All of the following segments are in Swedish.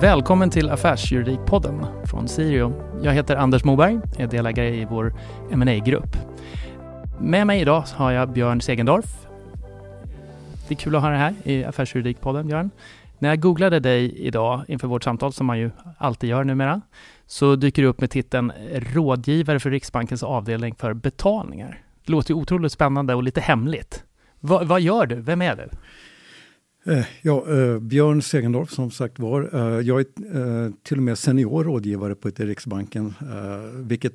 Välkommen till Affärsjuridikpodden från Sirio. Jag heter Anders Moberg, är delägare i vår ma grupp Med mig idag har jag Björn Segendorf. Det är kul att ha dig här i Affärsjuridikpodden, Björn. När jag googlade dig idag inför vårt samtal, som man ju alltid gör numera, så dyker du upp med titeln rådgivare för Riksbankens avdelning för betalningar. Det låter ju otroligt spännande och lite hemligt. Va, vad gör du? Vem är du? Eh, ja, eh, Björn Segendorf som sagt var. Eh, jag är till och med senior rådgivare på Riksbanken, vilket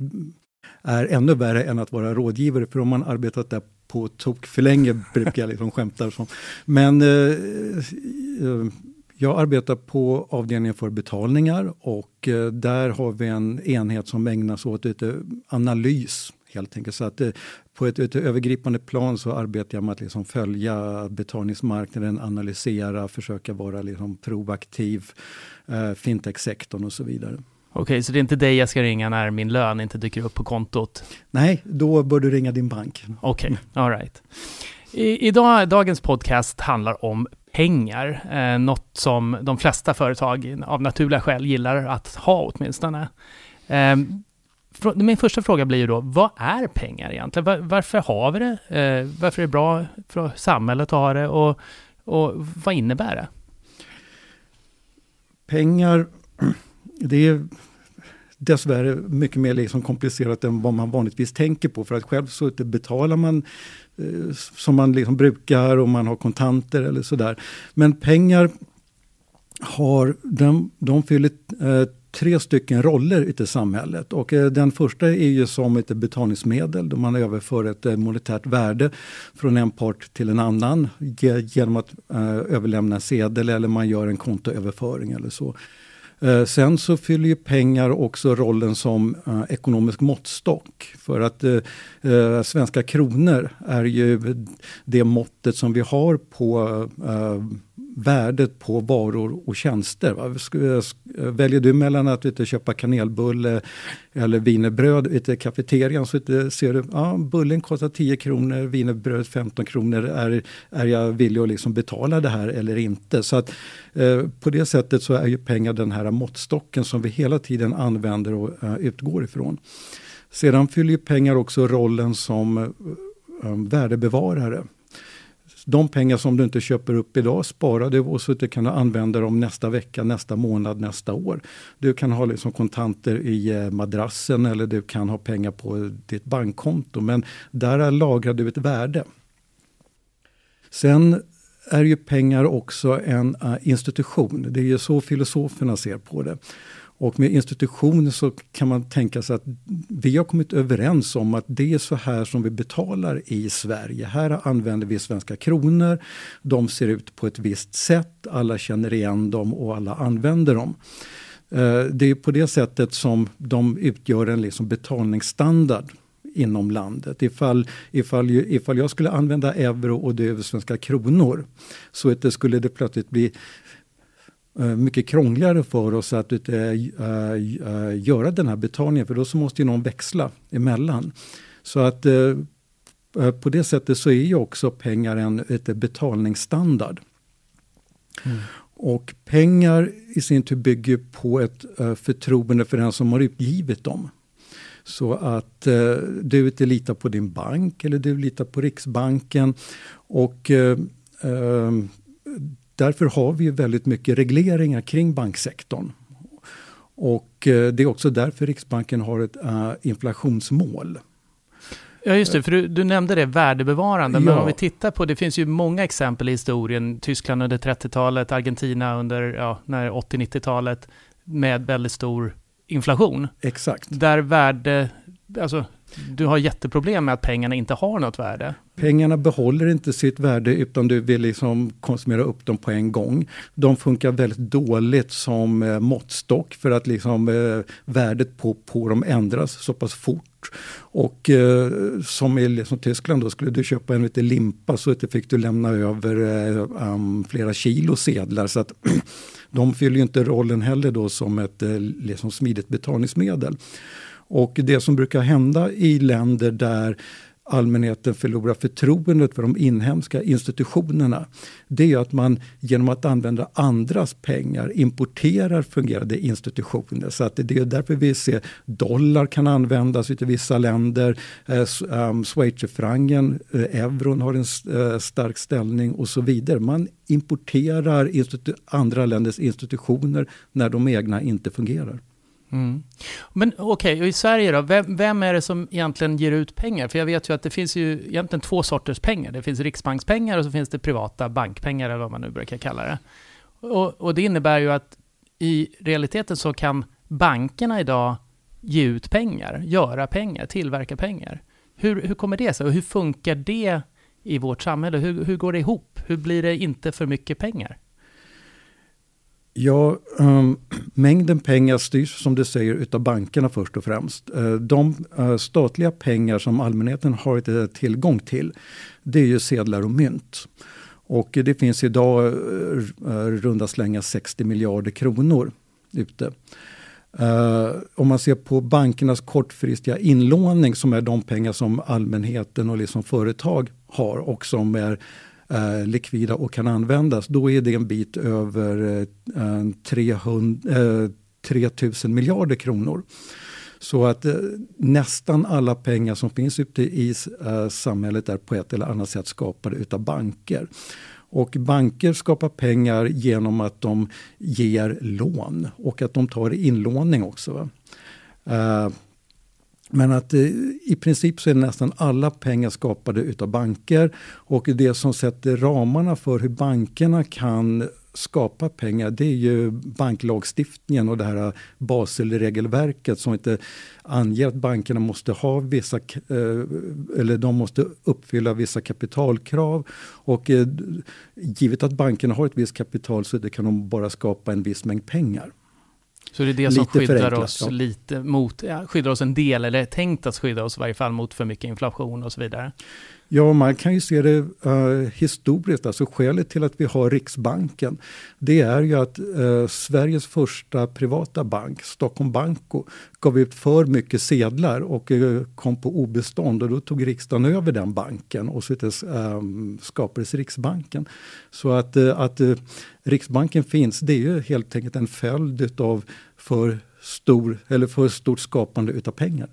är ännu värre än att vara rådgivare, för om man arbetat där på tok för länge brukar jag liksom skämta. Som. Men jag arbetar på avdelningen för betalningar och där har vi en enhet som ägnar sig åt lite analys helt enkelt. Så att eh, på ett, ett, övergripande plan så arbetar jag med att liksom följa betalningsmarknaden, analysera, försöka vara liksom proaktiv, eh, fintech-sektorn och så vidare. Okej, så det är inte dig jag ska ringa när min lön inte dyker upp på kontot? Nej, då bör du ringa din bank. Okej, okay, all right. I, idag, dagens podcast handlar om pengar, eh, något som de flesta företag av naturliga skäl gillar att ha åtminstone. Eh, min första fråga blir ju då, vad är pengar egentligen? Var, varför har vi det? Eh, varför är det bra för samhället att ha det? Och, och vad innebär det? Pengar, det är dessvärre mycket mer liksom komplicerat än vad man vanligtvis tänker på. För att själv så betalar man eh, som man liksom brukar och man har kontanter eller sådär. Men pengar har, de, de fyller eh, tre stycken roller i samhället. Och eh, den första är ju som ett betalningsmedel då man överför ett eh, monetärt värde från en part till en annan genom att eh, överlämna sedel eller man gör en kontoöverföring eller så. Sen så fyller ju pengar också rollen som uh, ekonomisk måttstock. För att uh, svenska kronor är ju det måttet som vi har på värdet på varor och tjänster. Väljer du mellan att vet, köpa kanelbulle eller wienerbröd i kafeterian så ser du ja, bullen kostar 10 kronor, wienerbröd 15 kronor. Är, är jag villig att liksom betala det här eller inte? Så att, eh, på det sättet så är ju pengar den här måttstocken som vi hela tiden använder och eh, utgår ifrån. Sedan fyller pengar också rollen som eh, eh värdebevarare de pengar som du inte köper upp idag, spara du och så att du kan använda dem nästa vecka, nästa månad, nästa år. Du kan ha liksom kontanter i eh, madrassen eller du kan ha pengar på ditt bankkonto. Men där lagrar du ett värde. Sen är ju pengar också en eh, institution. Det är ju så filosoferna ser på det. Och med institutioner så kan man tänka sig att vi har kommit överens om att det är så här som vi betalar i Sverige. Här använder vi svenska kronor. De ser ut på ett visst sätt. Alla känner igen dem och alla använder dem. Eh, det är på det sättet som de utgör en liksom betalningsstandard inom landet. Ifall, ifall, ifall jag skulle använda euro och det över svenska kronor så det skulle det plötsligt bli mycket krångligare för oss att uh, uh, göra den här betalningen för då så måste ju någon växla emellan. Så att uh, på det sättet så är ju också pengar en ett betalningsstandard. Mm. Och pengar i sin tur bygger på ett förtroende för den som har utgivit dem. Så att du inte litar på din bank eller du litar på Riksbanken. Och Därför har vi väldigt mycket regleringar kring banksektorn. Och eh, det är också därför Riksbanken har ett uh, inflationsmål. Ja, just det, för du, du nämnde det, värdebevarande. Men om vi tittar på, det finns ju många exempel i historien. Tyskland under 30-talet, Argentina under ja, 80-90-talet med väldigt stor inflation. Exakt. Där värde, alltså du har jätteproblem med att pengarna inte har något värde. Pengarna behåller inte sitt värde utan du vill liksom konsumera upp dem på en gång. De funkar väldigt dåligt som eh, måttstock för att liksom, eh, värdet på, på dem ändras så pass fort. Och eh, som i liksom Tyskland då, skulle du köpa en liten limpa så fick du lämna över eh, um, flera kilo sedlar. Så att de fyller ju inte rollen heller då som ett eh, liksom smidigt betalningsmedel. Och det som brukar hända i länder där allmänheten förlorar förtroendet för de inhemska institutionerna, det är att man genom att använda andras pengar importerar fungerande institutioner. Så att det är därför vi ser dollar kan användas i vissa länder, eh, ehm, schweizerfrancen, eh, euron har en eh, stark ställning och så vidare. Man importerar andra länders institutioner när de egna inte fungerar. Mm. Men okej, okay, och i Sverige då, vem, vem, är det som egentligen ger ut pengar? För jag vet ju att det finns ju egentligen två sorters pengar. Det finns riksbankspengar och så finns det privata bankpengar eller vad man nu brukar kalla det. Och, och det innebär ju att i realiteten så kan bankerna idag ge ut pengar, göra pengar, tillverka pengar. Hur, hur kommer det sig och hur funkar det i vårt samhälle? Hur, hur går det ihop? Hur blir det inte för mycket pengar? Ja, um, mängden pengar styrs som du säger utav bankerna först och främst. Uh, de uh, statliga pengar som allmänheten har uh, tillgång till, det är ju sedlar och mynt. Och det finns idag uh, runda slänga 60 miljarder kronor ute. Uh, om man ser på bankernas kortfristiga inlåning som är de pengar som allmänheten och liksom företag har och som är eh, likvida och kan användas, då är det en bit över eh, 300, eh, 3000 miljarder kronor. Så att eh, nästan alla pengar som finns ute i eh, samhället är på ett eller annat sätt skapade utav banker. Och banker skapar pengar genom att de ger lån och att de tar inlåning också. Uh, men att eh, i princip så är nästan alla pengar skapade utav banker och det som sätter ramarna för hur bankerna kan skapa pengar det är ju banklagstiftningen och det här eh, Baselregelverket som inte anger att bankerna måste ha vissa eh, eller de måste uppfylla vissa kapitalkrav och eh, givet att bankerna har ett visst kapital så kan de bara skapa en viss mängd pengar. Så det är det som skyddar oss ja. lite mot, ja, skyddar oss en del, eller är tänkt att skydda oss i varje fall mot för mycket inflation och så vidare? Ja, man kan ju se det uh, historiskt. Alltså skälet till att vi har Riksbanken, det är ju att uh, Sveriges första privata bank, Stockholm Banco, gav ut för mycket sedlar och uh, kom på obestånd och då tog riksdagen över den banken och så skapades Riksbanken. Så att, att Riksbanken finns, det är ju helt enkelt en följd av för, stor, eller för stort skapande utav pengar.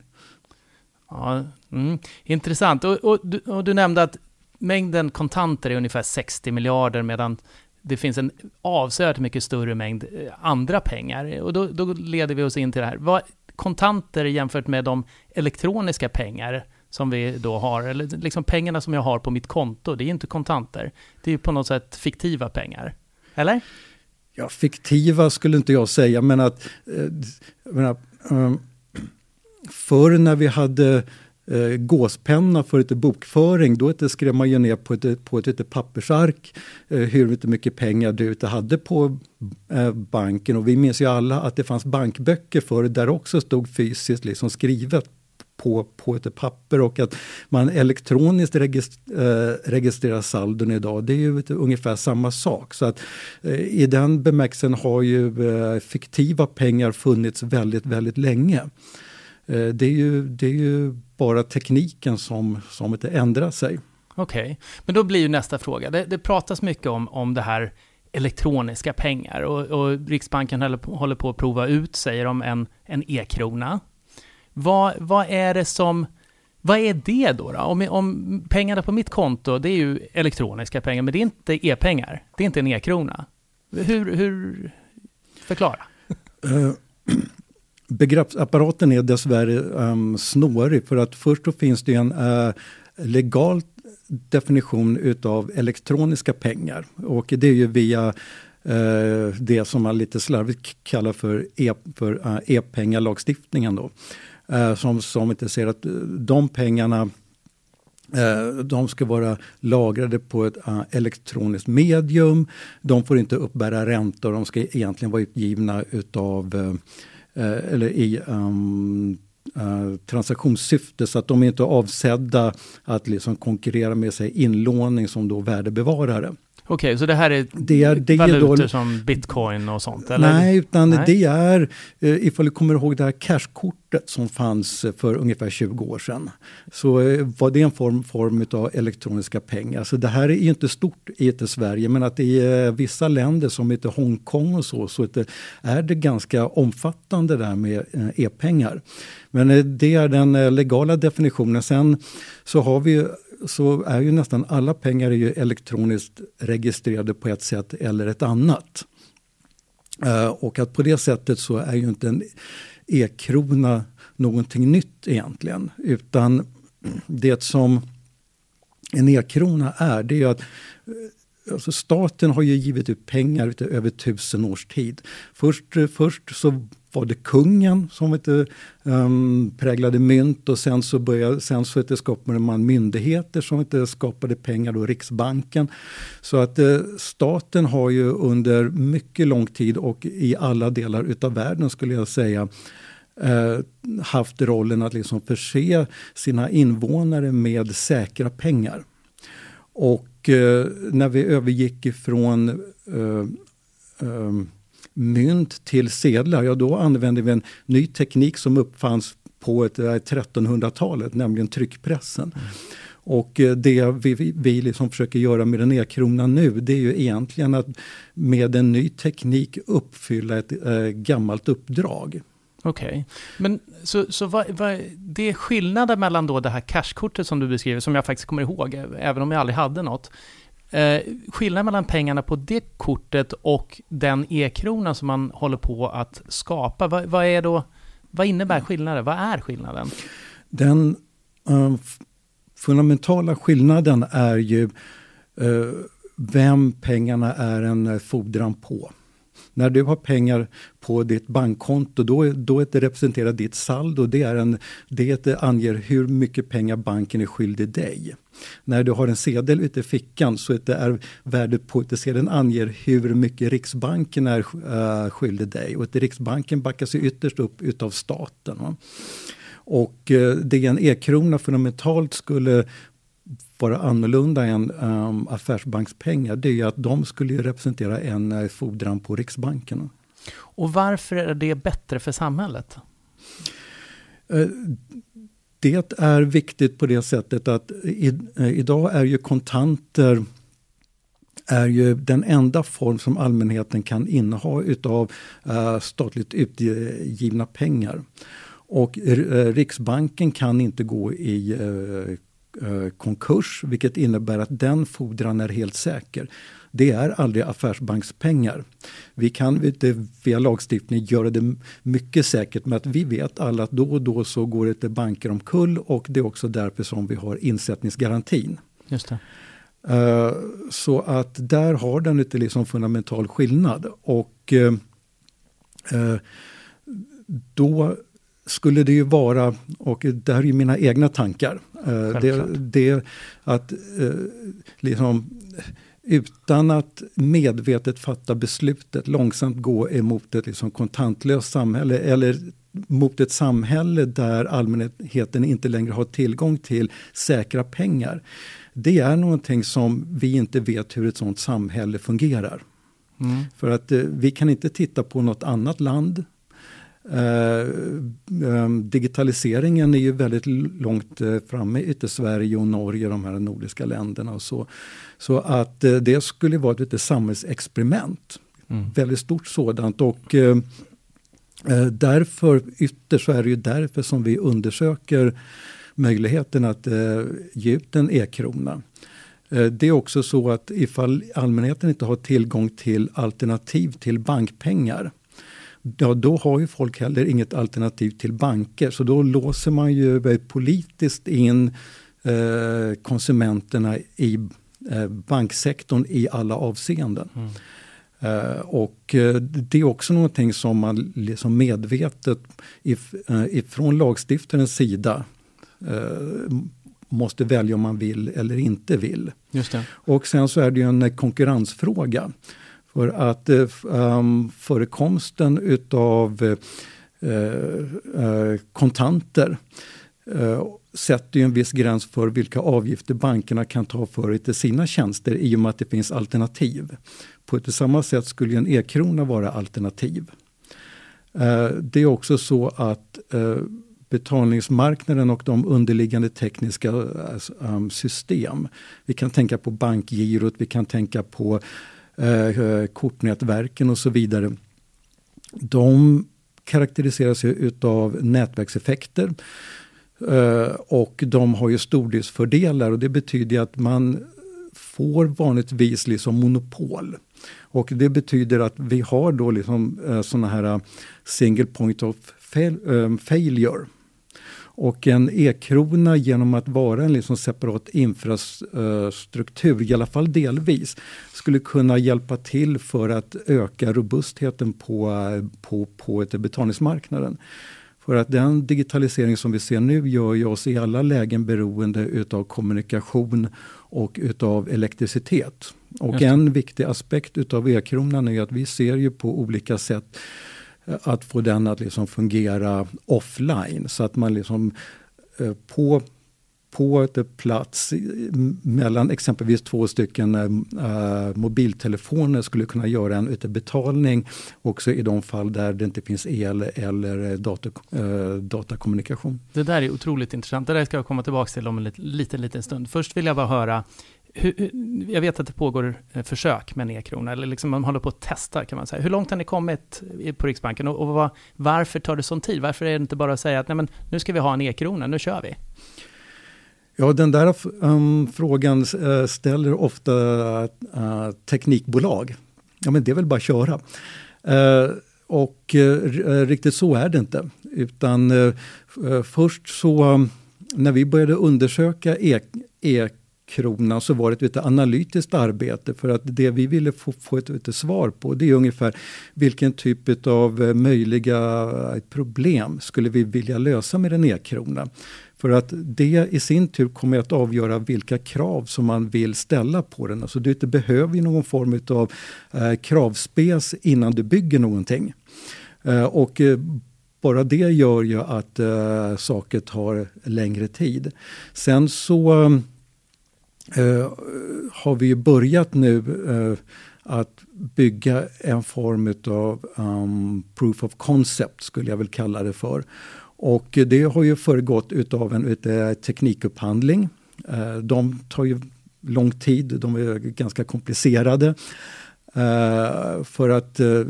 Ja, mm, intressant. Och, och, du, och du nämnde att mängden kontanter är ungefär 60 miljarder medan det finns en avsevärt mycket större mängd eh, andra pengar. Och då, då leder vi oss in till det här. Vad, kontanter jämfört med de elektroniska pengar som vi då har, eller liksom pengarna som jag har på mitt konto, det är ju inte kontanter. Det är ju på något sätt fiktiva pengar. Eller? Ja, fiktiva skulle inte jag säga, men att... Eh, menar, um, förr när vi hade eh, gåspenna för lite bokföring, då skrev man ju ner på ett, på ett, ett pappersark eh, hur mycket pengar du hade på eh, banken. Och vi minns ju alla att det fanns bankböcker förr där också stod fysiskt liksom skrivet på, på ett papper och att man elektroniskt registrerar, eh, registrerar saldon idag, det är ju ungefär samma sak. Så att eh, i den bemärkelsen har ju eh, fiktiva pengar funnits väldigt, väldigt länge det, är ju, det är ju bara tekniken som, som inte ändrar sig. Okej, okay. men då blir ju nästa fråga. Det, det pratas mycket om, om det här elektroniska pengar och, och Riksbanken håller på, håller på att prova ut, säger de, en, en e-krona vad, vad är det som... Vad är det då? då? Om, om pengarna på mitt konto, det är ju elektroniska pengar, men det är inte e-pengar. Det är inte en e-krona. Hur, hur... Förklara. Begreppsapparaten är dessvärre um, snårig för att först då finns det en uh, legal definition utav elektroniska pengar och det är ju via uh, det som man lite slarvigt kallar för e, eh, e-pengalagstiftningen. Uh, e uh, som, som inte ser att de pengarna de ska vara lagrade på ett elektroniskt medium. De får inte uppbära räntor. De ska egentligen vara utgivna utav, Eh, eller i um, uh, transaktionssyfte så att de är inte avsedda att liksom konkurrera med sig inlåning som då värdebevarare. Okej, så det här är, det är det valutor då, som bitcoin och sånt? Eller? Nej, utan nej. det är, eh, ifall du kommer ihåg det här cashkortet som fanns för ungefär 20 år sedan, så eh, var det en form, form av elektroniska pengar. Så det här är inte stort i Sverige, men att i eh, vissa länder som heter Hongkong och så, så är det ganska omfattande där med e-pengar. Men det är den legala definitionen. Sen så har vi så är ju nästan alla pengar är ju elektroniskt registrerade på ett sätt eller ett annat. Uh, och att på det sättet så är ju inte en e-krona någonting nytt egentligen. Utan det som en e-krona är, det är att eh, Alltså staten har ju givit ut pengar över tusen års tid. Först, eh, först så var det kungen som vet um, präglade mynt och sen så, började, sen så vet skapade man myndigheter som vet skapade pengar, då Riksbanken. Så att eh, staten har ju under mycket lång tid och i alla delar utav världen skulle jag säga eh, haft rollen att liksom förse sina invånare med säkra pengar. Och eh, när vi övergick ifrån eh, ehm, mynt till sedlar, ja då använde vi en ny teknik som uppfanns på 1300-talet, eh, nämligen tryckpressen. Mm. Och eh, det vi, vi liksom försöker göra med den e-kronan nu, det är ju egentligen att med en ny teknik uppfylla ett äh, gammalt uppdrag. Okej, okay. men så, så vad, vad, det är skillnaden mellan då det här cashkortet som du beskriver, som jag faktiskt kommer ihåg, även om jag aldrig hade något. Eh, skillnaden mellan pengarna på det kortet och den e-krona som man håller på att skapa, vad, vad, är då, vad innebär skillnaden? Vad är skillnaden? Den eh, fundamentala skillnaden är ju eh, vem pengarna är en eh, fordran på. När du har pengar på ditt bankkonto då, då det representerar ditt saldo. Det, är en, det anger hur mycket pengar banken är skyldig dig. När du har en sedel ute i fickan så det är värdet på sedeln anger hur mycket Riksbanken är uh, skyldig dig. Och Riksbanken backas ju ytterst upp utav staten. Va? Och eh, uh, det en e-krona fundamentalt skulle vara annorlunda än um, affärsbankspengar det är att de skulle representera en uh, fordran på Riksbanken. Och varför är det bättre för samhället? Uh, det är viktigt på det sättet att i, uh, idag är ju kontanter är ju den enda form som allmänheten kan inneha utav uh, statligt utgivna pengar. Och Riksbanken kan inte gå i Eh, konkurs vilket innebär att den fordran är helt säker. Det är aldrig affärsbankspengar. Vi kan inte via lagstiftning göra det mycket säkert med att vi vet alla att då och då så går det till banker omkull och det är också därför som vi har insättningsgarantin. Just det. Uh, så att där har den lite liksom fundamental skillnad. Och uh, då skulle det ju vara, och det här är mina egna tankar, eh, det, det, att eh, liksom utan att medvetet fatta beslutet långsamt gå emot ett liksom kontantlöst samhälle eller mot ett samhälle där allmänheten inte längre har tillgång till säkra pengar. Det är någonting som vi inte vet hur ett sådant samhälle fungerar. Mm. För att eh, vi kan inte titta på något annat land digitaliseringen är ju väldigt långt uh, framme i Sverige och Norge, de här nordiska länderna. Och så så att uh, det skulle vara ett litet samhällsexperiment. Mm. Väldigt stort sådant. och Därför, ytterst så är det ju därför som vi undersöker möjligheten att ge ut en e-krona. Det är också så att ifall allmänheten inte har tillgång till alternativ till bankpengar ja, då har ju folk heller inget alternativ till banker. Så då låser man ju politiskt in eh, konsumenterna i eh, banksektorn i alla avseenden. Mm. Uh, och uh, det är också någonting som man liksom medvetet if, uh, ifrån lagstiftarens sida måste välja om man vill eller inte vill. Och sen så är det ju en konkurrensfråga. För att um, förekomsten utav uh, kontanter uh, sätter ju en viss gräns för vilka avgifter bankerna kan ta för sina tjänster i och med att det finns alternativ. På ett samma sätt skulle en e-krona vara alternativ. Eh, det är också så att eh, betalningsmarknaden och de underliggande tekniska ehm, system. Vi kan tänka på bankgirot, vi kan tänka på eh, kortnätverken och så vidare. De karaktäriseras ju utav nätverkseffekter Eh, och de har ju stordriftsfördelar och det betyder att man får vanligtvis liksom monopol. Och det betyder att vi har då liksom eh, sådana här eh, single point of fail, eh, failure. Och en e-krona genom att vara en liksom separat infrastruktur, i alla fall delvis, skulle kunna hjälpa till för att öka robustheten på, på, på ett betalningsmarknaden. För att den digitalisering som vi ser nu gör ju oss i alla lägen beroende utav kommunikation och utav elektricitet. Och en viktig aspekt utav e-kronan är att vi ser ju på olika sätt att få den att liksom fungera offline så att man liksom eh, på på ett plats mellan exempelvis två stycken äh, mobiltelefoner skulle kunna göra en betalning också i de fall där det inte finns el eller dator, äh, datakommunikation. Det där är otroligt intressant. Det där ska jag komma tillbaka till om en liten, liten stund. Först vill jag bara höra hur, jag vet att det pågår eh, försök med en e-krona, eller liksom man håller på att testa kan man säga. Hur långt har ni kommit eh, på Riksbanken och, och var, varför tar det sån tid? Varför är det inte bara att säga att Nej, men nu ska vi ha en e-krona, nu kör vi? Ja, den där um, frågan eh, ställer ofta uh, teknikbolag. Ja, men det är väl bara att köra. Uh, och riktigt så är det inte. Utan först så, um, när vi började undersöka e, e kronan så var det ett analytiskt arbete för att det vi ville få, få ett, ett svar på det är ungefär vilken typ av eh, möjliga eh, problem skulle vi vilja lösa med en e-krona. För att det i sin tur kommer att avgöra vilka krav som man vill ställa på den. Alltså du behöver ju någon form av eh, kravspes innan du bygger någonting. Eh, och eh, bara det gör ju att eh, saker tar längre tid. Sen så eh, eh, har vi börjat nu eh, att bygga en form av um, proof of concept skulle jag väl kalla det för. Och det har ju föregått utav en utav teknikupphandling. Eh, de tar ju lång tid, de är ganska komplicerade. Uh, för att uh,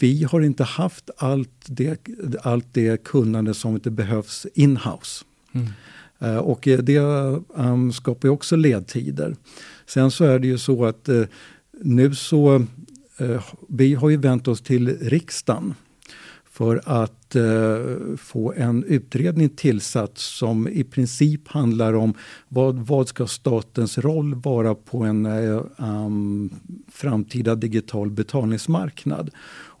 vi har inte haft allt det, allt det kunnande som det behövs in-house. Mm. Eh, och eh, det ehm, skapar ju också ledtider. Sen så är det ju så att eh, nu så, vi har ju vänt oss till riksdagen för att att eh, få en utredning tillsatt som i princip handlar om vad, vad ska statens roll vara på en um, framtida digital betalningsmarknad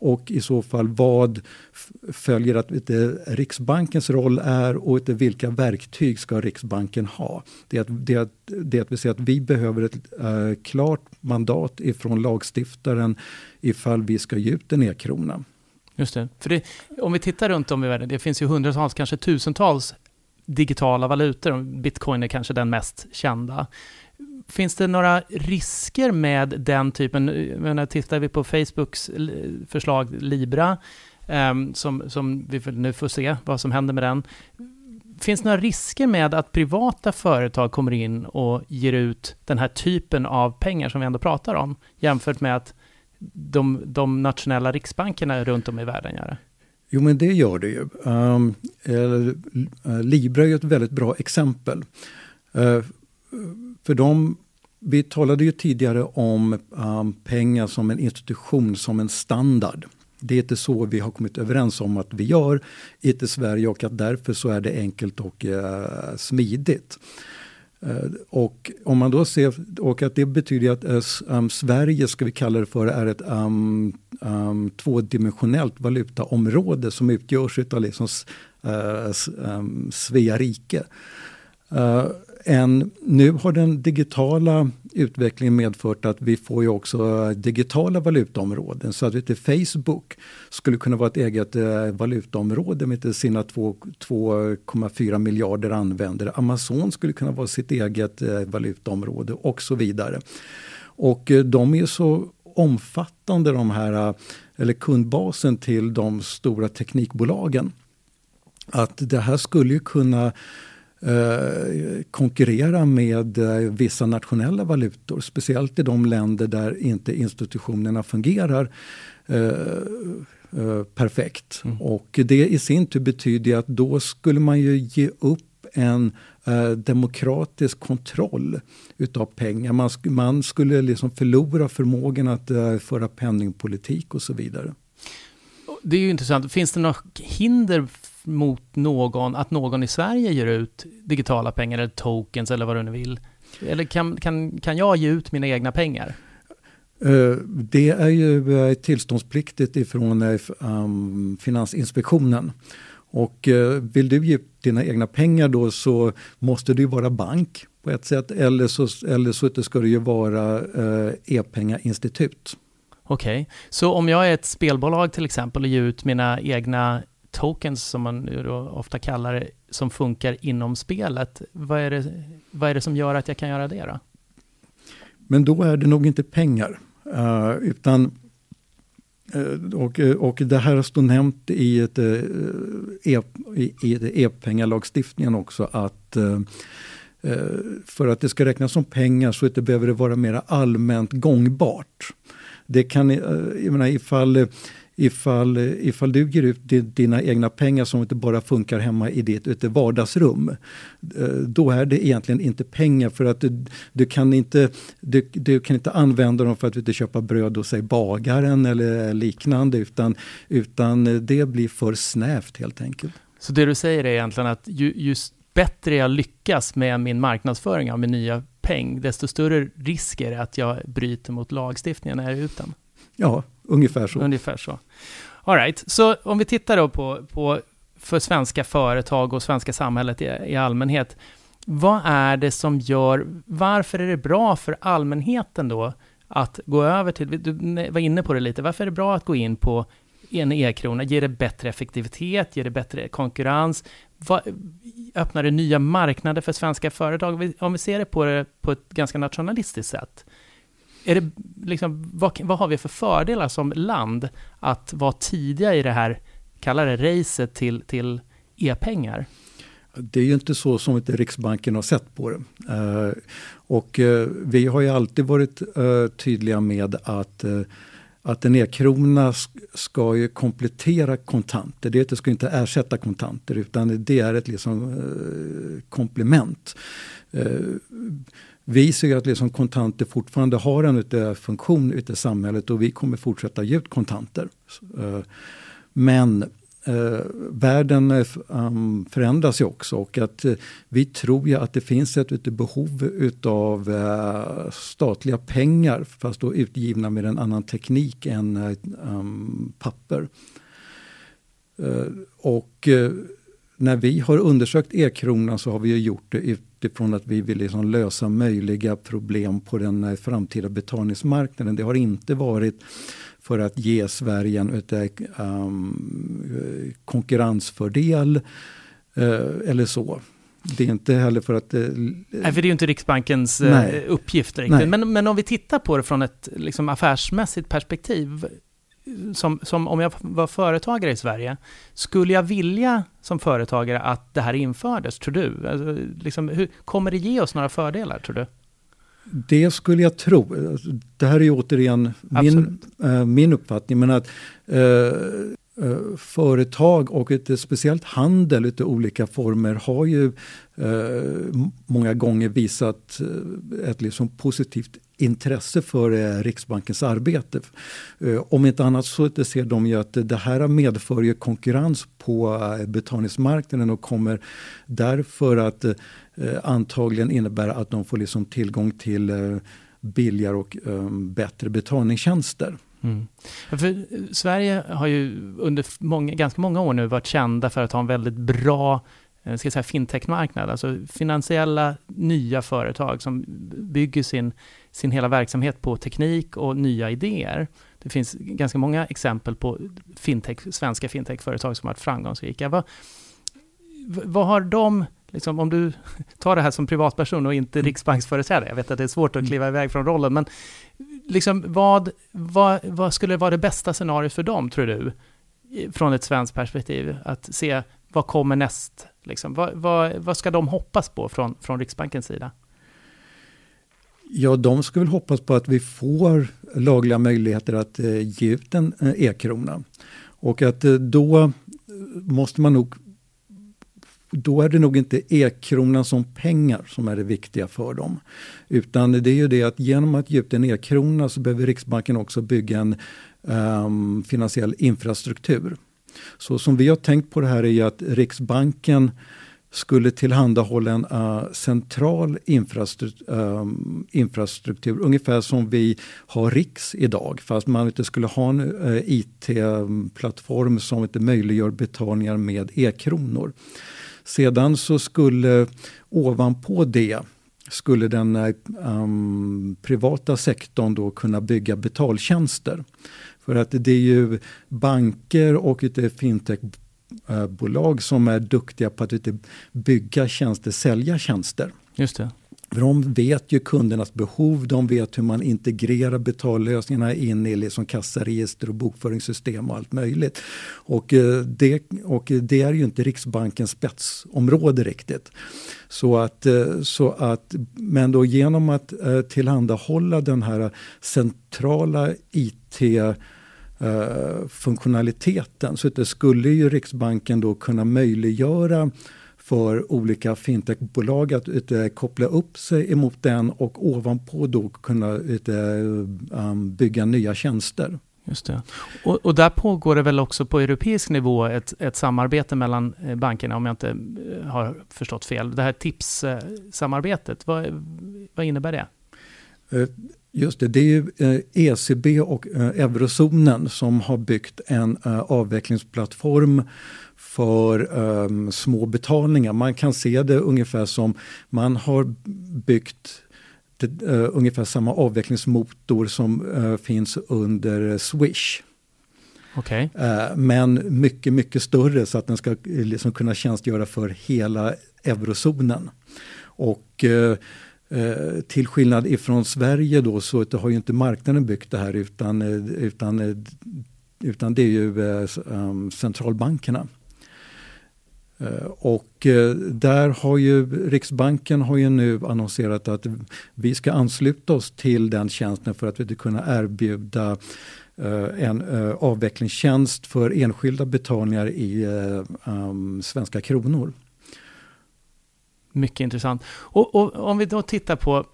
och i så fall vad följer att Riksbankens roll är och inte, vilka verktyg ska Riksbanken ha. Det är att, det är, det är att vi säger att vi behöver ett äh, klart mandat ifrån lagstiftaren ifall vi ska ge ut en e-krona. Just det. För det, om vi tittar runt om i världen, det finns ju hundratals, kanske tusentals digitala valutor. Bitcoin är kanske den mest kända. Finns det några risker med den typen, menar, tittar vi på Facebooks förslag Libra, ehm, som, som vi nu får se vad som händer med den. Finns det några risker med att privata företag kommer in och ger ut den här typen av pengar som vi ändå pratar om, jämfört med att de, de nationella riksbankerna runt om i världen göra? Jo men det gör det ju. Um, Libra är ju ett väldigt bra exempel. Uh, för de, vi talade ju tidigare om um, pengar som en institution, som en standard. Det är inte så vi har kommit överens om att vi gör i Sverige och att därför så är det enkelt och uh, smidigt. Eh, och om man då ser, och att det betyder att um, Sverige, ska vi kalla det för, är ett um, um, tvådimensionellt valutaområde som utgörs av liksom, uh, um, Svea rike en, nu har den digitala utvecklingen medfört att vi får ju också digitala valutaområden. Så att inte Facebook skulle kunna vara ett eget eh, valutaområde med sina 2,4 miljarder användare. Amazon skulle kunna vara sitt eget eh, valutaområde och så vidare. Och eh, de är så omfattande de här, eller kundbasen till de stora teknikbolagen. Att det här skulle ju kunna Eh, konkurrera med eh, vissa nationella valutor. Speciellt i de länder där inte institutionerna fungerar eh, perfekt. Mm. Och det i sin tur betyder att då skulle man ju ge upp en demokratisk kontroll utav pengar. Man, sk man skulle liksom förlora förmågan att föra penningpolitik och så vidare. Det är ju intressant. Finns det några hinder mot någon, att någon i Sverige ger ut digitala pengar eller tokens eller vad du nu vill? Eller kan, kan, kan jag ge ut mina egna pengar? Eh, det är ju eh, tillståndspliktigt ifrån eh, um, Finansinspektionen. Och vill du ge dina egna pengar då så måste du vara bank på ett sätt eller så, eller så ska det ju vara e-pengainstitut. Okej, okay. så om jag är ett spelbolag till exempel och ger ut mina egna tokens som man ofta kallar det, som funkar inom spelet. Vad är, det, vad är det som gör att jag kan göra det då? Men då är det nog inte pengar. Eh, utan eh, och, och det här står nämnt i ett e, i, e-pengalagstiftningen också att för att det ska räknas som pengar så det behöver det vara mer allmänt gångbart. Det kan, jag menar ifall ifall, ifall du ger ut dina egna pengar som inte bara funkar hemma i ditt vardagsrum. Eh, då är det egentligen inte pengar för att du, du kan, inte, du, du, kan inte använda dem för att inte köpa bröd hos bagaren eller liknande utan, utan det blir för snävt helt enkelt. Så det du säger är egentligen att ju, ju bättre jag lyckas med min marknadsföring av min nya peng, desto större risk är det att jag bryter mot lagstiftningen när jag är ute. Ja, ungefär så. Ungefär så. All right. så om vi tittar då på, på för svenska företag och svenska samhället i, i allmänhet. Vad är det som gör, varför är det bra för allmänheten då att gå över till, du var inne på det lite, varför är det bra att gå in på en e-krona? Ger det bättre effektivitet? Ger det bättre konkurrens? Vad, öppnar det nya marknader för svenska företag? Om vi ser det på, det på ett ganska nationalistiskt sätt är det liksom, vad, vad har vi för fördelar som land att vara tidiga i det här, kalla det racet till, till e-pengar? Det är ju inte så som inte Riksbanken har sett på det. Uh, och uh, vi har ju alltid varit uh, tydliga med att att en e-krona ska ju komplettera kontanter. Det ska inte ersätta kontanter utan det är ett liksom, komplement. Vi ser att liksom kontanter fortfarande har en funktion ute i samhället och vi kommer fortsätta ge ut kontanter. Eh, men eh, världen eh, um, förändras ju också och att uh, vi tror ju att det finns ett, ett behov utav uh, statliga pengar fast då utgivna med en annan teknik än uh, um, papper. och när vi har undersökt e-kronan så har vi gjort det utifrån att vi vill liksom lösa möjliga problem på den eh, framtida betalningsmarknaden. Det har inte varit för att ge Sverige en um, konkurrensfördel uh, eller så. Det är inte heller för att... Uh, Nej, för det är ju inte Riksbankens uh, uppgift riktigt. Men, men om vi tittar på det från ett liksom, affärsmässigt perspektiv som, som om jag var företagare i Sverige, skulle jag vilja som företagare att det här infördes, tror du? Alltså, liksom, hur, kommer det ge oss några fördelar, tror du? Det skulle jag tro. Det här är ju återigen min, äh, min uppfattning, men att äh, äh, företag och ett, speciellt handel i olika former har ju många gånger visat ett liksom positivt intresse för eh, Riksbankens arbete. Eh, om inte annat så ser de ju att det här medför ju konkurrens på eh, betalningsmarknaden och kommer därför att antagligen innebära att de får liksom tillgång till billigare och bättre betalningstjänster. Mm. För Sverige har ju under många, ganska många år nu varit kända för att ha en väldigt bra ska säga fintech-marknad, alltså finansiella nya företag som bygger sin, sin hela verksamhet på teknik och nya idéer. Det finns ganska många exempel på fintech, svenska fintech-företag som har varit framgångsrika. Vad, vad har de, liksom, om du tar det här som privatperson och inte mm. riksbanksföreträdare, jag vet att det är svårt att mm. kliva iväg från rollen, men liksom, vad, vad, vad skulle vara det bästa scenariot för dem, tror du, från ett svenskt perspektiv? Att se vad kommer näst? Liksom? Vad, vad, vad ska de hoppas på från, från Riksbankens sida? Ja, de ska väl hoppas på att vi får lagliga möjligheter att eh, ge ut en eh, e-krona. Och att eh, då måste man nog då är det nog inte e-kronan som pengar som är det viktiga för dem. Utan det är ju det att genom att ge ut en e-krona så behöver Riksbanken också bygga en um, finansiell infrastruktur. Så som vi har tänkt på det här är att Riksbanken skulle tillhandahålla en uh, central infrastruktur, um, eh, infrastruktur, ungefär som vi har Riks idag, fast man inte skulle ha en eh, uh, IT-plattform som inte möjliggör betalningar med e-kronor. Sedan så skulle ovanpå det skulle den um, privata sektorn då kunna bygga betaltjänster. För att det är ju banker och fintechbolag som är duktiga på att bygga tjänster, sälja tjänster. Just det. För de vet ju kundernas behov, de vet hur man integrerar betallösningarna in i liksom kassaregister och bokföringssystem och allt möjligt. Och eh, det, och det är ju inte Riksbankens spetsområde riktigt. Så att, eh, så att, men då genom att eh, tillhandahålla den här centrala IT funktionaliteten så det skulle ju Riksbanken då kunna möjliggöra för olika fintechbolag att uh, koppla upp sig emot den och ovanpå då kunna uh, um, bygga nya tjänster. Just det. Och, och, där pågår det väl också på europeisk nivå ett, ett samarbete mellan eh, bankerna, om jag inte har förstått fel. Det här TIPS-samarbetet, vad, vad innebär det? Just det, det är ju ECB och eurozonen som har byggt en avvecklingsplattform för um, små betalningar. Man kan se det ungefär som man har byggt det, uh, ungefär samma avvecklingsmotor som uh, finns under Swish. Okay. Uh, eh, men mycket, mycket större så att den ska liksom kunna tjänstgöra för hela eurozonen. Och Eh, till skillnad ifrån Sverige då så har ju inte marknaden byggt det här utan, eh, utan, eh, utan det är ju um, centralbankerna. Och där har ju Riksbanken har ju nu annonserat att vi ska ansluta oss till den tjänsten för att vi ska kunna erbjuda en avvecklingstjänst för enskilda betalningar i um, svenska kronor. Mycket intressant. Och, och, om vi då tittar på,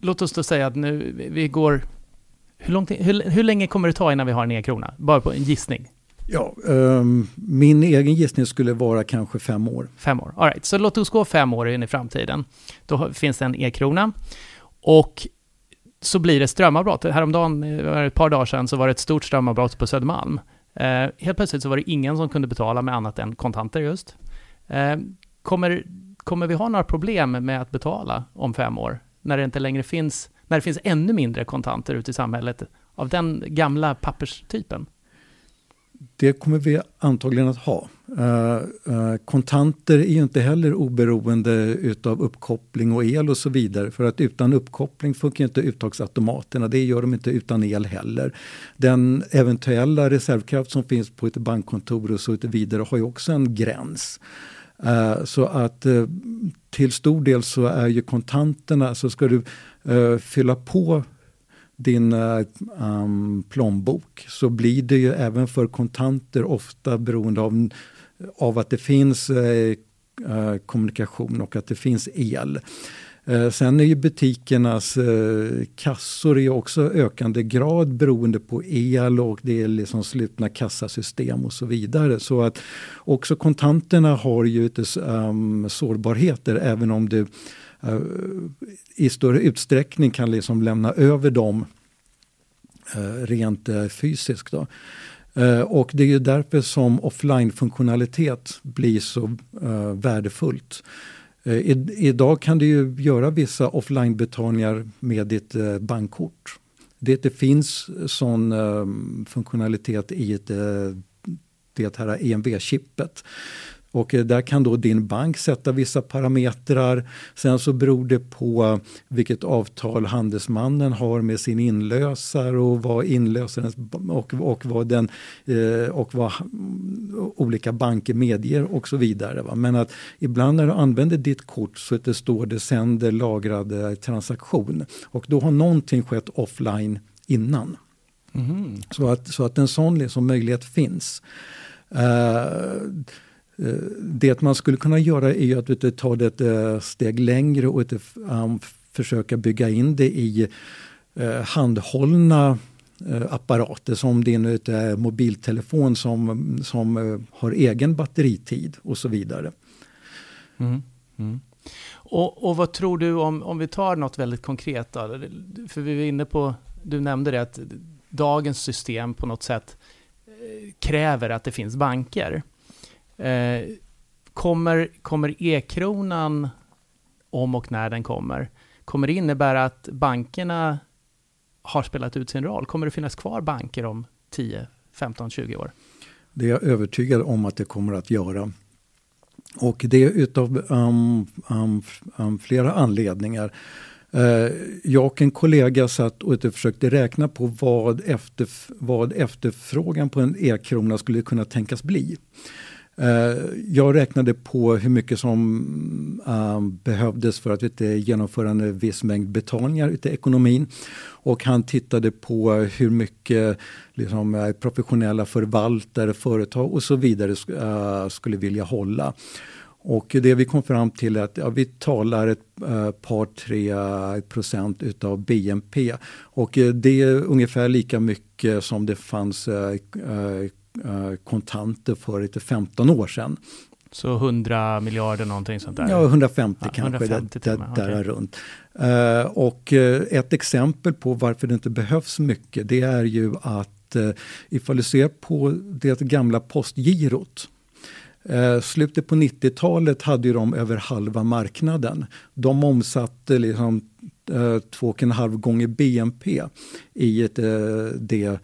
låt oss då säga att nu vi går, hur, långt, hur, hur länge kommer det ta innan vi har en e-krona? Bara på en gissning. Ja, um, min egen gissning skulle vara kanske fem år. Fem år, all right. Så låt oss gå fem år in i framtiden. Då finns det en e-krona. Och så blir det strömavbrott. Häromdagen, eh, ett par dagar sedan, så var det ett stort strömavbrott på Södermalm. Eh, helt plötsligt så var det ingen som kunde betala med annat än kontanter just. Eh, kommer, kommer vi ha några problem med att betala om fem år? När det inte längre finns, när det finns ännu mindre kontanter ute i samhället av den gamla papperstypen? det kommer vi antagligen att ha. Uh, uh, kontanter är ju inte heller oberoende utav uppkoppling och el och så vidare. För att utan uppkoppling funkar inte uttagsautomaterna. Det gör de inte utan el heller. Den eventuella reservkraft som finns på ett bankkontor och så vidare har ju också en gräns. Eh, så att eh, till stor del så är ju kontanterna, så ska du eh, fylla på din um, plånbok så blir det ju även för kontanter ofta beroende av, av att det finns eh, kommunikation och att det finns el. Eh, sen är ju butikernas eh, kassor i också ökande grad beroende på el och det är liksom slutna kassasystem och så vidare. Så att också kontanterna har ju ett, um, ehm, sårbarheter även om du eh, i större utsträckning kan liksom lämna över dem rent fysiskt. Då. Och det är ju därför som offline-funktionalitet blir så uh, värdefullt. Eh, I, idag kan du ju göra vissa offline-betalningar med ditt eh, bankkort. Det, det finns sån eh, funktionalitet i ett, det här EMV-chippet. Och eh, där kan då din bank sätta vissa parametrar. Sen så beror det på vilket avtal handelsmannen har med sin inlösare och vad inlösarens och, och vad, den, eh, och vad olika banker medger och så vidare. Va? Men att ibland när du använder ditt kort så det står det sänder lagrad eh, transaktion och då har någonting skett offline innan. Mm. Så, att, så att en sån liksom möjlighet finns. Uh, Eh, det man skulle kunna göra är att vet, ta det ett eh, steg längre och um, försöka bygga in det i uh, handhållna uh, apparater som din uh, mobiltelefon som, som har egen batteritid och så vidare. Mm. Mm. Och, och, vad tror du om, om vi tar något väldigt konkret då? För vi var inne på, du nämnde det att dagens system på något sätt kräver att det finns banker. Eh, kommer, kommer e-kronan, om och när den kommer, kommer det innebära att bankerna har spelat ut sin roll? Kommer det finnas kvar banker om 10, 15, 20 år? Det är jag övertygad om att det kommer att göra. Och det är utav um, um, um, flera anledningar. Uh, jag och en kollega satt och försökte räkna på vad, efter, vad efterfrågan på en e-krona skulle kunna tänkas bli. Eh, jag räknade på hur mycket som eh, behövdes för att vet, genomföra en viss mängd betalningar ute i ekonomin. Och han tittade på hur mycket liksom, eh, professionella förvaltare, företag och så vidare skulle vilja hålla. Och det vi kom fram till är att ja, vi talar ett par, tre procent utav BNP. Och det är ungefär lika mycket som det fanns kontanter för lite 15 år sedan. Så 100 miljarder någonting sånt där? Ja, 150 ja, kanske, 150 där, där, där okay. runt. Uh, och uh, ett exempel på varför det inte behövs mycket det är ju att uh, ifall du ser på det gamla postgirot uh, slutet på 90-talet hade ju de över halva marknaden. De omsatte liksom två och en halv gånger BNP i ett, det Eh,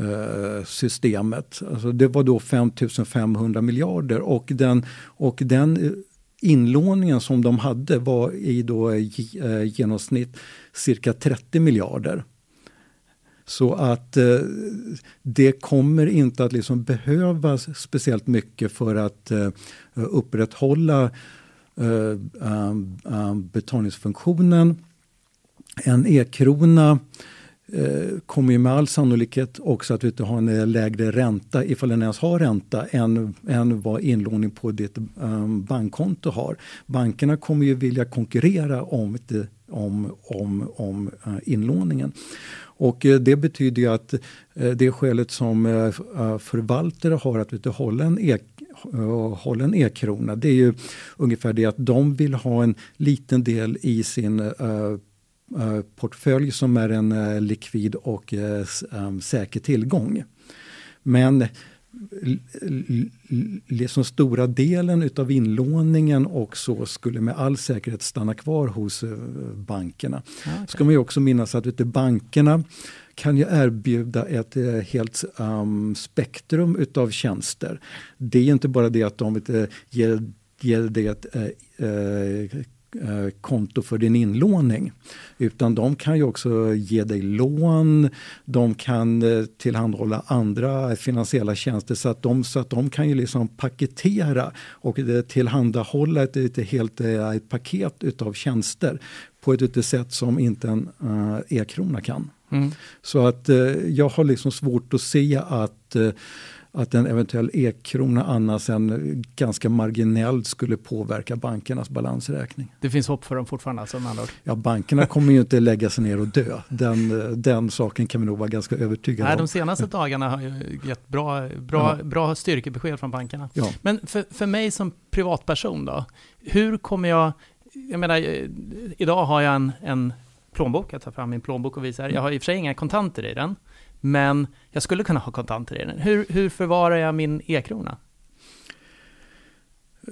Eh, systemet. Alltså det var då 5500 miljarder och den, och den eh, inlåningen som de hade var i då eh, genomsnitt cirka 30 miljarder. Så att eh, det kommer inte att liksom behövas speciellt mycket för att eh, upprätthålla eh, betalningsfunktionen. En e-krona Eh, Eh, kommer ju med all sannolikhet också att du ha en lägre ränta, ifall den ens har ränta, än, än vad inlåning på ditt um, bankkonto har. Bankerna kommer ju vilja konkurrera om, om, om, om uh, inlåningen. Och uh, det betyder ju att uh, det skälet som förvaltare har att vet, hålla en e hålla en e-krona, det är ju ungefär det att de vill ha en liten del i sin portfölj som är en eh, likvid och eh, säker tillgång. Men liksom stora delen utav inlåningen också skulle med all säkerhet stanna kvar hos bankerna. Okay. Ska man ju också minnas att ute, bankerna kan ju erbjuda ett helt um, spektrum utav tjänster. Det är inte bara det att de ger, ger det ett Eh, konto för din inlåning. Utan de kan ju också ge dig lån, de kan eh, tillhandahålla andra finansiella tjänster så att de, så att de kan ju liksom paketera och tillhandahålla ett, ett helt eh, ett paket utav tjänster på ett sätt som inte en uh, e-krona kan. Mm. Så att uh, jag har liksom svårt att se att uh, att en eventuell e-krona annars än ganska marginellt skulle påverka bankernas balansräkning. Det finns hopp för dem fortfarande alltså med andra ord? Ja, bankerna kommer ju inte lägga sig ner och dö. Den, den saken kan vi nog vara ganska övertygade Nej, om. De senaste dagarna har ju gett bra, bra, ja. bra styrkebesked från bankerna. Ja. Men för, för mig som privatperson då, hur kommer jag, jag menar, idag har jag en, en plånbok. Jag tar fram min plånbok och visar. Jag har i och för sig inga kontanter i den, men jag skulle kunna ha kontanter i den. Hur, hur förvarar jag min e-krona?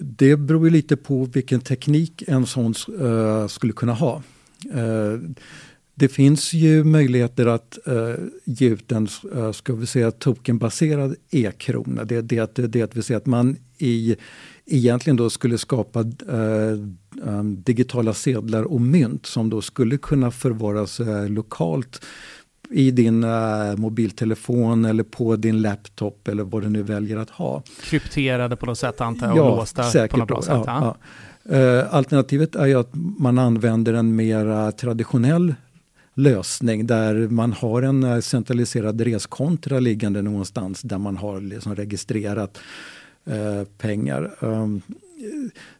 Det beror ju lite på vilken teknik en sån uh, skulle kunna ha. Uh, det finns ju möjligheter att uh, ge ut en uh, ska vi säga, tokenbaserad e-krona. Det, det, det, det vill säga att man i, egentligen då skulle skapa uh, um, digitala sedlar och mynt som då skulle kunna förvaras lokalt i din uh, mobiltelefon eller på din laptop eller vad du nu väljer att ha. Krypterade på något sätt antar jag och ja, låsta säkert, på något bra sätt. Ja, ja. Uh, alternativet är ju att man använder en mer traditionell lösning där man har en eh, centraliserad reskontra liggande någonstans där man har liksom registrerat pengar. Um,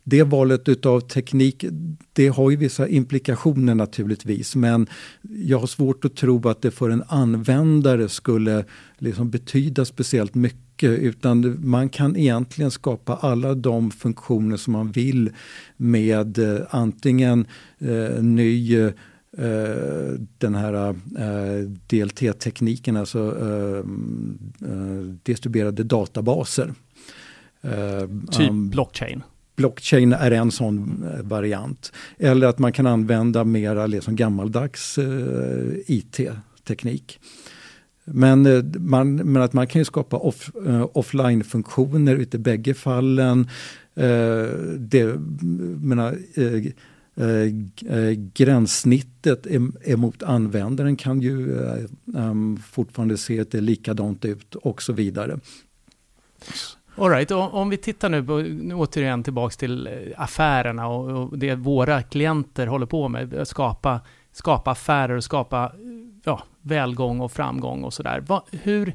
det valet utav teknik, det har ju vissa implikationer naturligtvis men jag har svårt att tro att det för en användare skulle liksom betyda speciellt mycket utan man kan egentligen skapa alla de funktioner som man vill med eh, antingen eh, ny eh, den här eh, DLT-tekniken, alltså eh, eh, distribuerade databaser. Eh, typ um, blockchain? Blockchain är en sån eh, variant. Eller att man kan använda mera liksom gammaldags uh, IT-teknik. Men, uh, man, men att man kan skapa off, uh, offline-funktioner i bägge fallen. det, menar, gränssnittet emot användaren kan ju fortfarande se att det är likadant ut och så vidare. Alright, om vi tittar nu, på, återigen tillbaks till eh, affärerna och, och det våra klienter håller på med, att skapa, skapa affärer och skapa ja, välgång och framgång och sådär. Hur,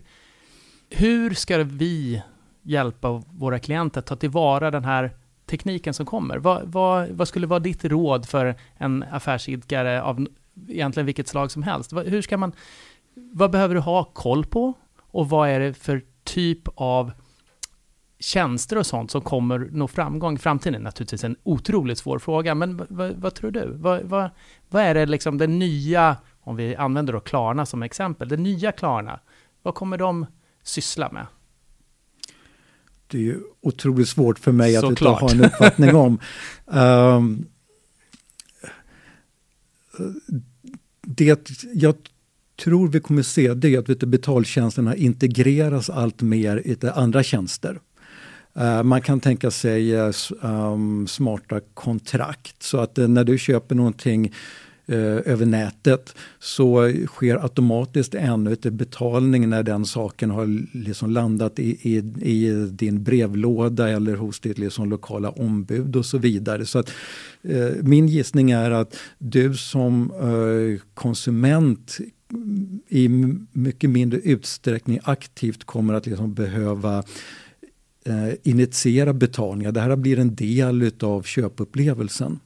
hur ska vi hjälpa våra klienter att ta tillvara den här tekniken som kommer? Vad, vad, vad, skulle vara ditt råd för en affärsidkare av egentligen vilket slag som helst? Hur ska man, vad behöver du ha koll på? Och vad är det för typ av tjänster och sånt som kommer nå framgång i framtiden? Naturligtvis en otroligt svår fråga, men vad, tror du? Vad, vad, vad, är det liksom det nya, om vi använder då Klarna som exempel, det nya Klarna, vad kommer de syssla med? Det är ju otroligt svårt för mig att inte ha en uppfattning om. um, det jag tror vi kommer se det är att betaltjänsterna integreras allt mer i andra tjänster. Eh, man kan tänka sig um, smarta kontrakt så att eh, när du köper någonting över nätet så sker automatiskt ännu ett betalning när den saken har liksom landat i, i, i, din brevlåda eller hos ditt liksom lokala ombud och så vidare. Så att, min gissning är att du som konsument i mycket mindre utsträckning aktivt kommer att liksom behöva eh, initiera betalningar. Det här blir en del av köpupplevelsen.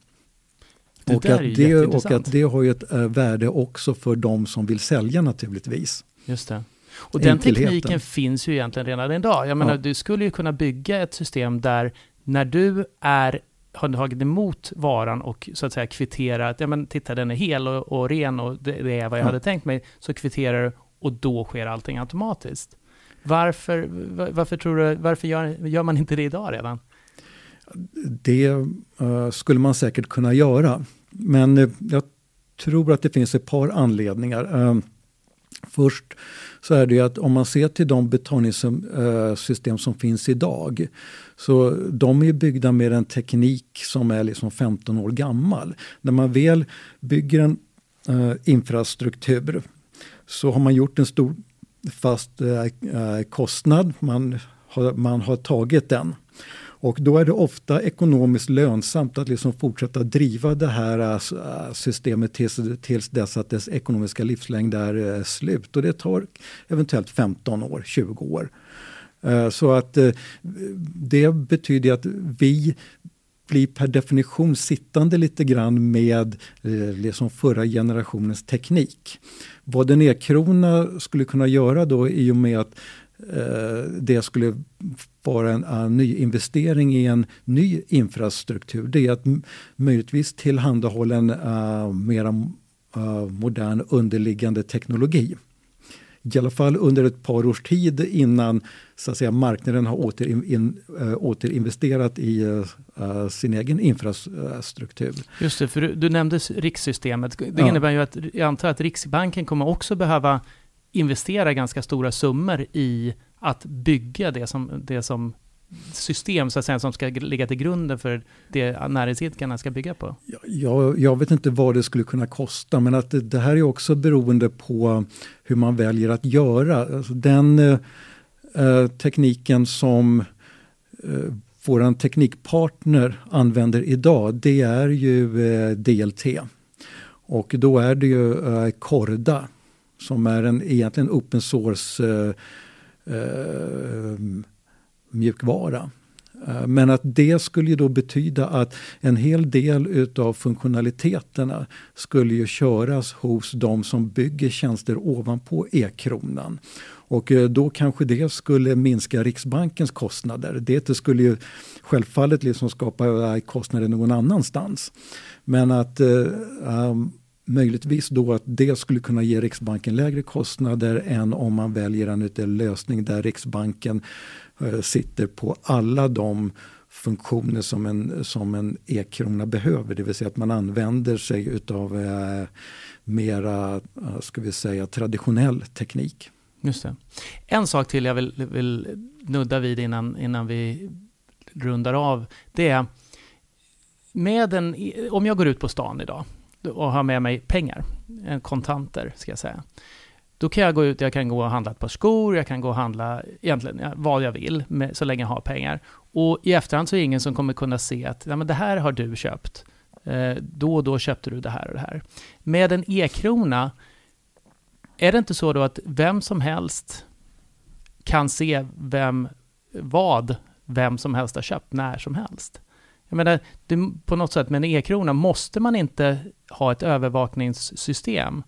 Det och, att det, och att det har ju ett äh, värde också för de som vill sälja naturligtvis. Just det. Och den tekniken finns ju egentligen redan idag. Jag menar, ja. du skulle ju kunna bygga ett system där när du är har tagit emot varan och så att säga kvitterat, ja men titta den är hel och, och ren och det, det, är vad jag ja. hade tänkt mig, så kvitterar du och då sker allting automatiskt. Varför, varför, tror du, varför gör, gör man inte det idag redan? Det uh, skulle man säkert kunna göra. Men uh, jag tror att det finns ett par anledningar. Uh, först så är det ju att om man ser till de betalningssystem som finns idag så de är byggda med en teknik som är liksom 15 år gammal. När man väl bygger en infrastruktur så har man gjort en stor fast eh, eh, kostnad. Man har, man har tagit den. Och då är det ofta ekonomiskt lönsamt att liksom fortsätta driva det här eh, eh, systemet tills, tills dess att dess ekonomiska livslängd är slut. Och det tar eventuellt 15 år, 20 år. Så att det betyder att vi blir per definition sittande lite grann med liksom förra generationens teknik. Vad en e-krona skulle kunna göra då i och med att eh, det skulle vara en, en nyinvestering i en ny infrastruktur. Det är att möjligtvis tillhandahålla en uh, mera eh, modern underliggande teknologi. I alla fall under ett par års tid innan så att säga, marknaden har återin, in, äh, återinvesterat i äh, sin egen infrastruktur. Just det, för du, du nämnde rikssystemet. Det ja. innebär ju att jag antar att Riksbanken kommer också behöva investera ganska stora summor i att bygga det som, det som system så att säga, som ska ligga till grunden för det näringsidkarna ska bygga på? Jag, jag vet inte vad det skulle kunna kosta men att det, det här är också beroende på hur man väljer att göra. Alltså den eh, eh tekniken som eh, vår teknikpartner använder idag det är ju eh, DLT. Och då är det ju eh, Korda som är en egentligen open source eh, eh, mjukvara. Eh, men att det skulle ju då betyda att en hel del utav funktionaliteterna skulle ju köras hos de som bygger tjänster ovanpå e-kronan. Och eh, då kanske det skulle minska Riksbankens kostnader. Det skulle ju självfallet liksom skapa kostnader någon annanstans. Men att um, möjligtvis då att det skulle kunna ge Riksbanken lägre kostnader än om man väljer en lösning där Riksbanken eh, sitter på alla de funktioner som en, som en e-krona behöver. Det vill säga att man använder sig utav eh, mera, eh, ska vi säga, traditionell teknik. Just det. En sak till jag vill, vill nudda vid innan, innan vi rundar av. Det är, med en, om jag går ut på stan idag och har med mig pengar, eh, kontanter ska jag säga. Då kan jag gå ut, jag kan gå och handla ett par skor, jag kan gå och handla egentligen vad jag vill, med, så länge jag har pengar. Och i efterhand så är det ingen som kommer kunna se att ja, men det här har du köpt. Eh, då och då köpte du det här och det här. Med en e-krona, är det inte så då att vem som helst kan se vem, vad vem som helst har köpt när som helst? Jag menar, det, på något sätt med en e-krona måste man inte ha ett övervakningssystem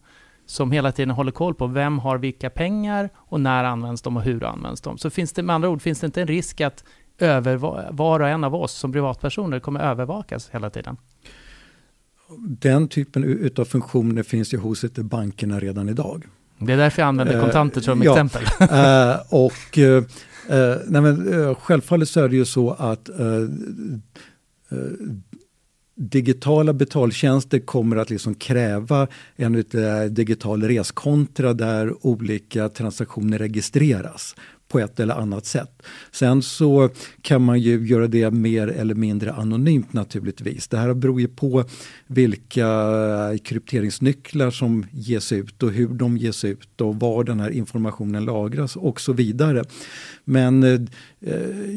som hela tiden håller koll på vem har vilka pengar och när används de och hur används de. Så finns det med andra ord, finns det inte en risk att över, var och en av oss som privatpersoner kommer övervakas hela tiden? Den typen av funktioner finns ju hos bankerna redan idag. Det är därför jag använder eh, kontanter som uh, exempel. uh, och uh, nej men, självfallet så är det ju så att Eh, digitala betaltjänster kommer att liksom kräva en digital reskontra där olika transaktioner registreras på ett eller annat sätt. Sen så kan man ju göra det mer eller mindre anonymt naturligtvis. Det här beror ju på vilka krypteringsnycklar som ges ut och hur de ges ut och var den här informationen lagras och så vidare. Men eh,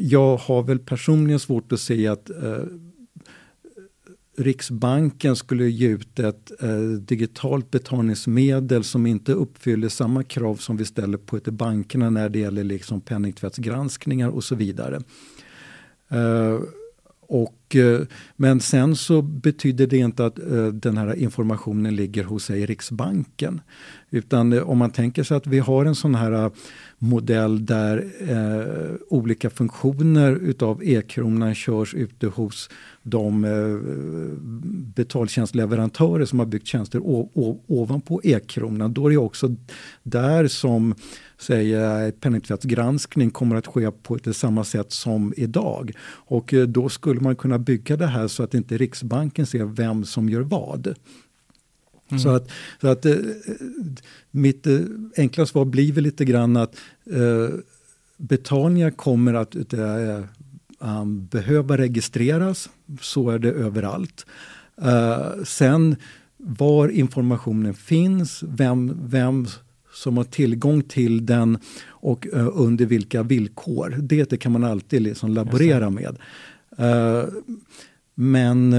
jag har väl personligen svårt att se att eh, Riksbanken skulle ge ut ett eh, digitalt betalningsmedel som inte uppfyller samma krav som vi ställer på ett bankerna när det gäller liksom penningtvättsgranskningar och så vidare. Eh, och, eh, men sen så betyder det inte att eh, den här informationen ligger hos sig Riksbanken. Utan eh, om man tänker sig att vi har en sån här modell där eh, olika funktioner utav e-kronan körs ute hos de eh, betaltjänstleverantörer som har byggt tjänster ovanpå e-kronan. Då är det också där som säg, penningtvättsgranskning kommer att ske på samma sätt som idag. Och eh, då skulle man kunna bygga det här så att inte Riksbanken ser vem som gör vad. Mm. Så att, så att eh, mitt eh, enkla svar blir väl lite grann att eh, betalningar kommer att eh, um, behöva registreras. Så är det överallt. Uh, sen var informationen finns, vem, vem som har tillgång till den och uh, under vilka villkor. Det kan man alltid liksom laborera med. Uh, men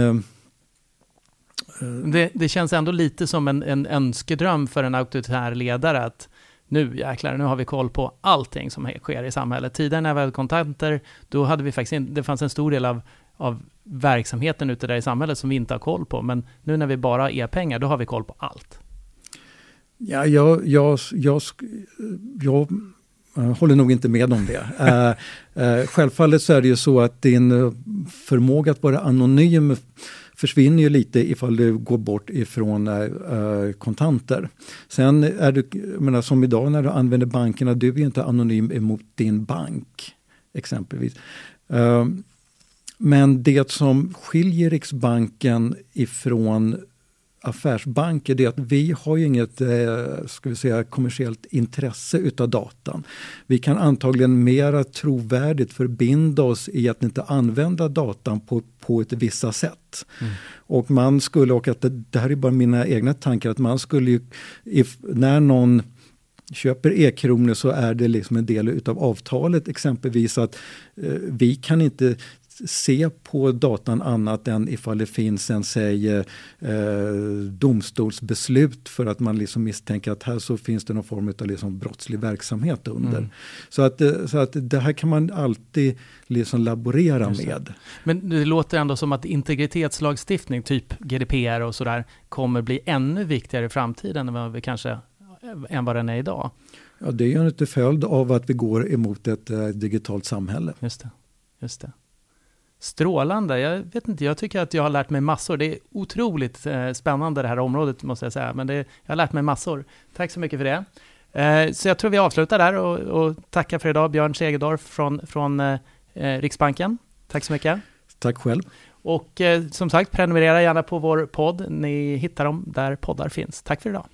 det, det, känns ändå lite som en, en önskedröm för en auktoritär ledare att nu jäklar, nu har vi koll på allting som sker i samhället. Tidigare när vi hade kontanter, då hade vi faktiskt in, det fanns en stor del av, av verksamheten ute där i samhället som vi inte har koll på. Men nu när vi bara har e-pengar, då har vi koll på allt. Ja, jag, jag, jag, jag, håller nog inte med om det. uh, uh, självfallet så är det ju så att din förmåga att vara anonym försvinner ju lite ifall du går bort ifrån äh, kontanter. Sen är du, menar, som idag när du använder bankerna, du är inte anonym emot din bank exempelvis. Uh, men det som skiljer Riksbanken ifrån affärsbanker det är att vi har ju inget eh, ska vi säga, kommersiellt intresse utav datan. Vi kan antagligen mera trovärdigt förbinda oss i att inte använda datan på, på ett vissa sätt. Mm. Och man skulle, och att det, det, här är bara mina egna tankar, att man skulle ju, if, när någon köper e-kronor så är det liksom en del utav avtalet exempelvis att eh, vi kan inte se på datan annat än ifall det finns en säg, eh, domstolsbeslut för att man liksom misstänker att här så finns det någon form av liksom brottslig verksamhet under. Mm. Så, att, eh, så att det här kan man alltid liksom laborera med. Men det låter ändå som att integritetslagstiftning, typ GDPR och sådär, kommer bli ännu viktigare i framtiden än vad vi kanske än vad den är idag. Ja, det är ju en följd av att vi går emot ett äh, digitalt samhälle. Just det. Just det. Strålande. Jag vet inte, jag tycker att jag har lärt mig massor. Det är otroligt eh, spännande det här området måste jag säga, men det, jag har lärt mig massor. Tack så mycket för det. Eh, så jag tror vi avslutar där och, och tackar för idag Björn Segerdorf från, från eh, Riksbanken. Tack så mycket. Tack själv. Och som sagt, prenumerera gärna på vår podd. Ni hittar dem där poddar finns. Tack för idag.